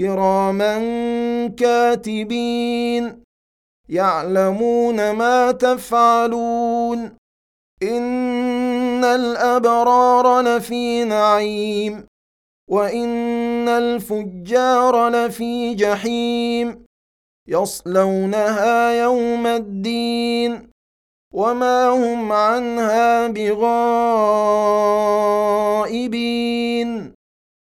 كراما كاتبين يعلمون ما تفعلون ان الابرار لفي نعيم وان الفجار لفي جحيم يصلونها يوم الدين وما هم عنها بغائبين